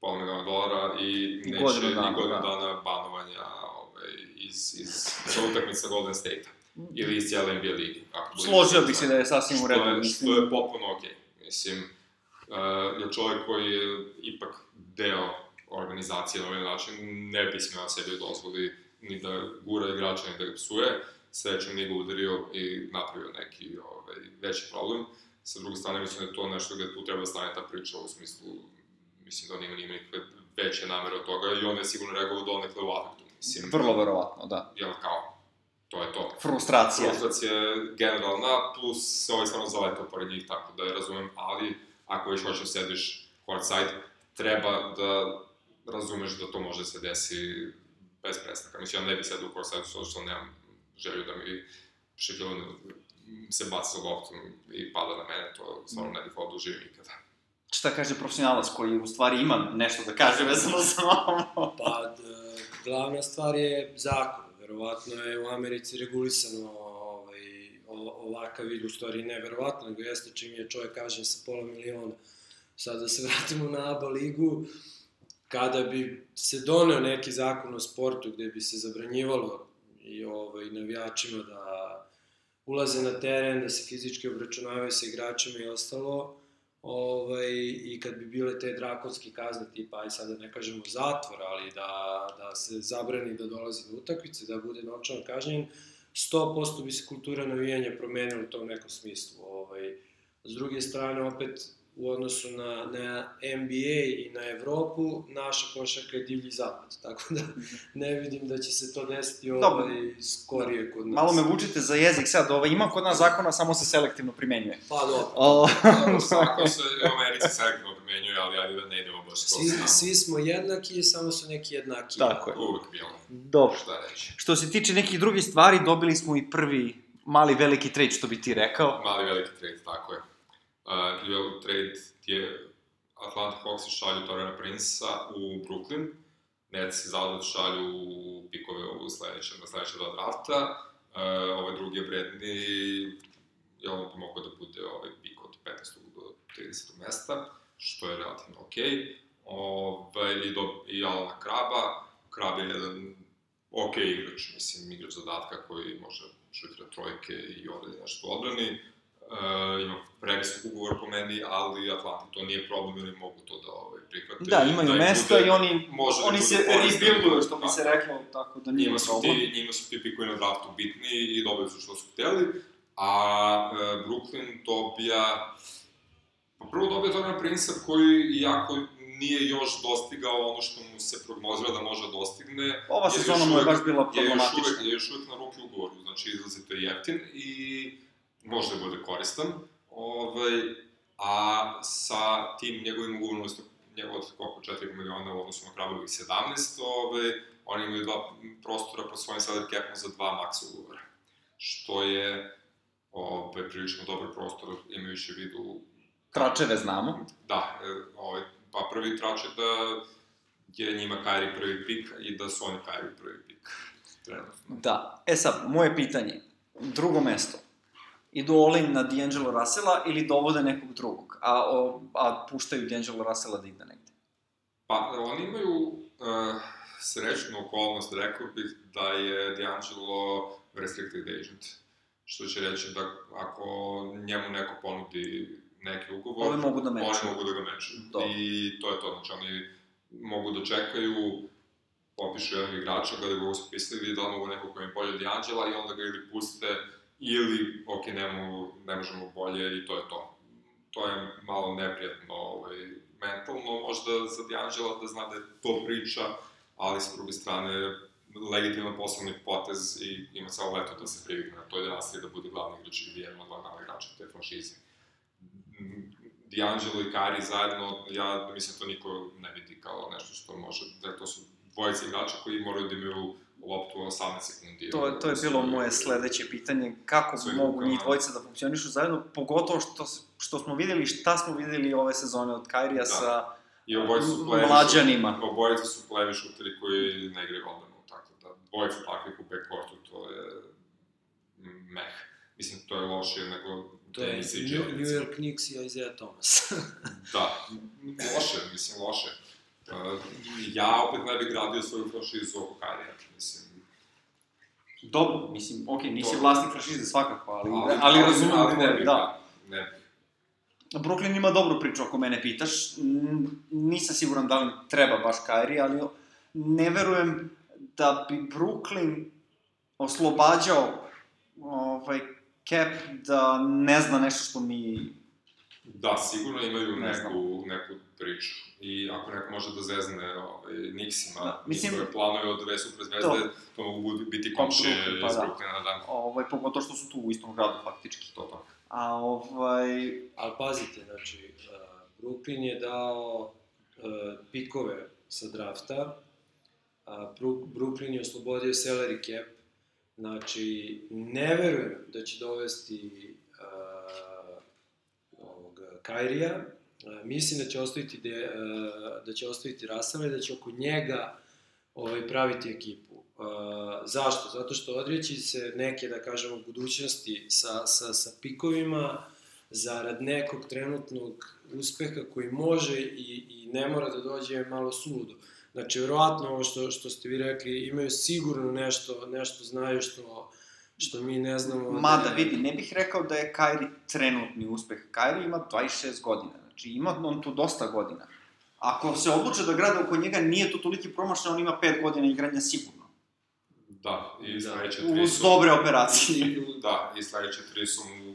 pola miliona dolara i I neće godinu dana, i godinu da. dana banovanja ovaj, iz, iz sa utakmica Golden State-a ili iz cijele NBA ligi. Složio bih se da je sasvim u redu. Što je, što je potpuno okej. Mislim, uh, jer čovjek koji je ipak deo organizacije na ovaj način ne bi smeo sebi dozvoli ni da gura igrača, ni da ga psuje. Srećom nije ga udario i napravio neki ovaj, veći problem. Sa druge strane, mislim da je to nešto gde tu treba da stane ta priča u smislu, mislim da on ima, nema nikakve veće namere od toga i on je sigurno reagovao donekle u afektu. Mislim, Vrlo verovatno, da. jel kao, to je to Frustracija. frustracija je generalna, plus se ovaj stvarno zaletao pored njih, tako da je razumem, ali ako već hoćeš da sediš courtside, treba da razumeš da to može da se desi bez prestanka. Mislim, ja ne bih sedao u zato što nemam želju da mi Shaquille se baca loptom i pada na mene, to stvarno ne bih da uživim nikada. Šta kaže profesionalac koji u stvari ima nešto da kaže vezano za ovo? Pa, d- glavna stvar je zakon. Verovatno je u Americi regulisano ovaj, ovakav vid, u stvari ne verovatno, nego jeste čim je čovjek kažen sa pola miliona. Sad da se vratimo na ABA ligu, kada bi se doneo neki zakon o sportu gde bi se zabranjivalo i ovaj, navijačima da ulaze na teren, da se fizički obračunavaju sa igračima i ostalo, ovaj, i kad bi bile te drakonske kazne, tipa, aj sada ne kažemo zatvor, ali da, da se zabrani da dolazi do utakmice, da bude novčano kažnjen, 100% bi se kultura navijanja promenila u tom nekom smislu. Ovaj. S druge strane, opet, u odnosu na, na NBA i na Evropu, naša košarka je divlji zapad, tako da ne vidim da će se to desiti ovaj, skorije kod nas. Malo me vučite za jezik sad, ovaj, ima kod nas zakona, samo se selektivno primenjuje. Pa dobro. O, Svako se u Americi selektivno primenjuje, ali ajde da ne idemo baš to Svi, svi smo jednaki, samo su neki jednaki. Tako je. Uvek bilo. Dobro. Šta reći? Što se tiče nekih drugih stvari, dobili smo i prvi mali veliki trade, što bi ti rekao. Mali veliki trade, tako je. Uh, veliki trade je Atlanta Hawks šalju Torrena Prince-a u Brooklyn, Nets i Zalot šalju pikove u sledećem, na sledeća dva drafta, uh, ovaj drugi je vredni, je on bi mogao da bude ovaj pik od 15. do 30. mesta, što je relativno okej. Okay. Ove, i, do, I Alana Kraba, Krab je jedan ok igrač, mislim, igrač zadatka koji može šutira trojke i odradi nešto odbrani. Uh, ima previsok ugovor po meni, ali Atlanti to nije problem, oni mogu to da ovaj, prihvate. Da, imaju da mesta bude, i oni, može da oni se rebuilduju, što bi Da. se reklo, tako da nije Njima su, problem. ti, njima su ti pikovi na draftu bitni i dobili su što su hteli, a e, Brooklyn dobija... Pa prvo dobija Torrena Prince koji, iako nije još dostigao ono što mu se prognozira da može da dostigne, Ova sezona mu je baš bila je još problematična. uvek, je još uvek na ruki ugovoru, znači izlazito je jeftin i može da bude koristan. Ovaj, a sa tim njegovim ugovorom, od koliko 4 miliona u odnosu na Krabovih 17, ovaj, oni imaju dva prostora po svojim salary capom za dva maks ugovora. Što je ovaj, prilično dobar prostor imajući u vidu Tračeve znamo. Da, e, ovaj, pa prvi trač je da je njima Kyrie prvi pik i da su oni Kyrie prvi pik. Trenutno. Da. E sad, moje pitanje. Drugo mesto. Idu all-in na D'Angelo Russella ili dovode nekog drugog, a, o, a puštaju D'Angelo Russella da ide negde? Pa, oni imaju uh, srećnu okolnost, rekao bih, da je D'Angelo restricted agent. Što će reći da ako njemu neko ponudi neki ugovor, Ovi mogu da meču. oni mogu da ga meču. Dobro. I to je to, znači oni mogu da čekaju, popišu jednog igrača, gledaju ga uspisali, da mogu nekog koji je bolje od i onda ga ili puste, ili, ok, ne, mogu, ne možemo bolje i to je to. To je malo neprijatno, ovaj, mentalno možda za D'Angela da zna da je to priča, ali sa druge strane legitiman poslovni potez i ima samo leto da se privikne na to i da da bude glavni igrač ili jedan od glavna igrača te franšize. D'Angelo i Kari zajedno, ja mislim to niko ne vidi kao nešto što može, da to su dvojice igrača koji moraju da imaju loptu 18 sekundi. To, to je bilo moje sledeće pitanje, kako mogu njih dvojica da funkcionišu zajedno, pogotovo što, što smo videli, šta smo videli ove sezone od Kairija Da. sa I obojice su plevi mlađanima. Obojice su plevi šuteri koji ne igraju odbranu, tako da dvojica takvih u backcourtu, to je meh. Mislim, to je lošije nego To je. New York Knicks i Isaiah Thomas. Da, loše, mislim, loše. Ja opet ne bih gradio svoju franšizu oko Karija, mislim. Dobro, mislim, okej, nisi To- vlasnik franšize svakako, ali, ali, razumem ali ne bih, da. Ne bih. Brooklyn ima dobru priču ako mene pitaš. Nisam siguran da li treba baš Kyrie, ali ne verujem da bi Brooklyn oslobađao ovaj, cap da ne zna nešto što mi... Da, sigurno imaju Ne neku, neku priču. I ako neko može da zezne ovaj, Nixima, Da, da, mislim- njihove planove od dve super zvezde, To. to mogu biti Pa, komšije pa iz da. Brooklyna, da. Ovaj, pogotovo što su tu u istom gradu, faktički. To to. A ovaj... Ali pazite, znači, uh, Brooklyn je dao uh, pikove sa drafta, a Brooklyn je oslobodio salary cap, znači, ne verujem da će dovesti uh, ovog Kairija, mislim da će ostaviti, de, da će ostaviti Rasala i da će oko njega ovaj, praviti ekipu. Uh, zašto? Zato što odreći se neke, da kažemo, budućnosti sa, sa, sa pikovima, zarad nekog trenutnog uspeha koji može i, i ne mora da dođe je malo suludo. Znači, verovatno ovo što, što ste vi rekli, imaju sigurno nešto, nešto znaju što, što mi ne znamo. Mada, da vidi, ne bih rekao da je Kairi trenutni uspeh. Kairi ima 26 godina, znači ima on tu dosta godina. Ako se odluče da grade oko njega, nije to toliki promašaj, on ima 5 godina igranja sigurno. Da, i Da. sledeće tri Uz su... dobre operacije. Da, i sledeće tri su mu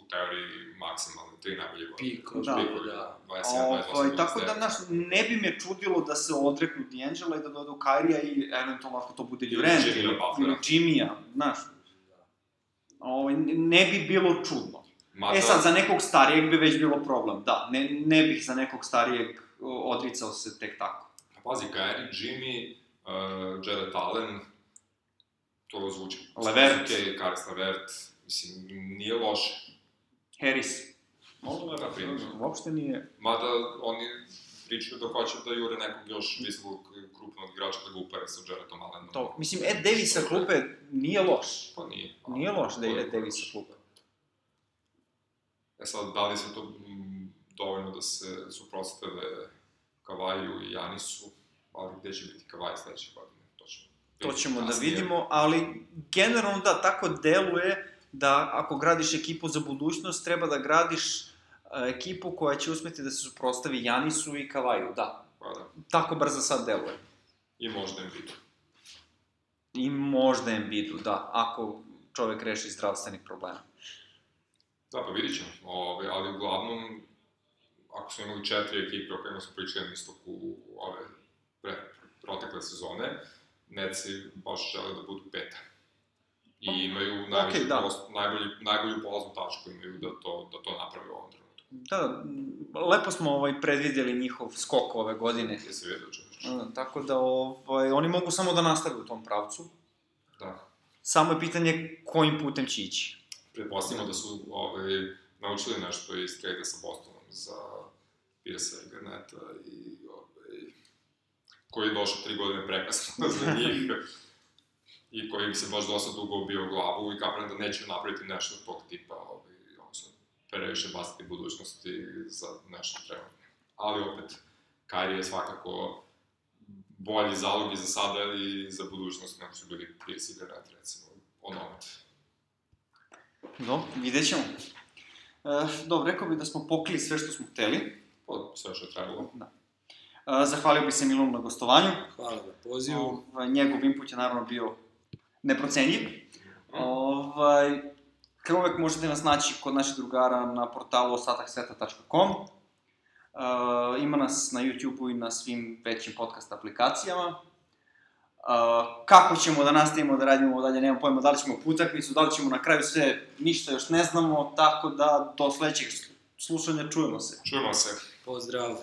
u teoriji maksimalne, tri najbolje godine. Piko, Da. Pikovi, da. 27, 28, Ovaj, tako da, 29. znaš, ne bi me čudilo da se odreknu D'Angela i da dodu Kairija i eventualno ako to bude Durant ili, ili Jimmya, znaš. Ovaj, ne bi bilo čudno. Mada, E sad, za nekog starijeg bi već bilo problem, da. Ne, ne bih za nekog starijeg odricao se tek tako. Pazi, Kyrie, Jimmy, uh, Jared Allen, to zvuči... Levert. Ok, Karis Levert, mislim, nije loše. Harris. Možda na primjer. Uopšte nije... Mada oni pričaju da hoće da jure nekog još visokog krupnog igrača da ga upere sa Jaredom Allenom. To, mislim, Ed Davis sa klupe nije loš. Pa nije. Nije loš da je Ed Davis sa klupe. E sad, da li se to mm, dovoljno da se suprotstave Kavaju i Janisu, ali gde će biti Kavaj sledeće godine, to ćemo. To ćemo da vidimo, ali generalno da, tako deluje da ako gradiš ekipu za budućnost, treba da gradiš e, ekipu koja će uspeti da se suprostavi Janisu i Kavaju, da. Pa da. Tako bar za sad deluje. I možda Embiidu. I možda Embiidu, da, ako čovek reši zdravstvenih problema. Da, pa vidit ćemo. Ove, ali uglavnom, ako smo imali četiri ekipe o kojima smo pričali na istoku ove pre, protekle sezone, Netsi baš žele da budu peta. I imaju okej, da. post, najbolji, najbolju polaznu tačku imaju da to, da to naprave u ovom trenutku. Da, lepo smo ovaj predvidjeli njihov skok ove godine. Se vidio čovječ. Mm, Tako da ovaj, oni mogu samo da nastave u tom pravcu. Da. Samo je pitanje kojim putem će ići. Pretpostavimo da su ovaj, naučili nešto iz trade sa Bostonom za Pirsa i Garneta i ovaj, koji je došao tri godine prekasno za njih i koji im se baš dosta dugo bio u glavu i kapiram da neće napraviti nešto od tog tipa, ovaj, odnosno previše baciti budućnosti za nešto trenutno. Ali opet, Kairi je svakako bolji zalog i za sada i za budućnost nego su bili Pirsa i Garnet, recimo, onomet. Do, vidjet ćemo. E, dobro, rekao bih da smo pokrili sve što smo hteli. Pa, sve što je trebalo. E, zahvalio bih se Milanu na gostovanju. Hvala na pozivu. Ovaj, njegov input je naravno bio neprocenljiv. Ovaj, kao uvek možete nas naći kod naših drugara na portalu ostataksveta.com. Uh, ima nas na YouTube-u i na svim većim podcast aplikacijama. Uh, kako ćemo da nastavimo da radimo dalje, nemam pojma, da li ćemo po utakmicu, da li ćemo na kraju sve, ništa još ne znamo, tako da do sledećeg slušanja čujemo se. Čujemo se. Pozdrav.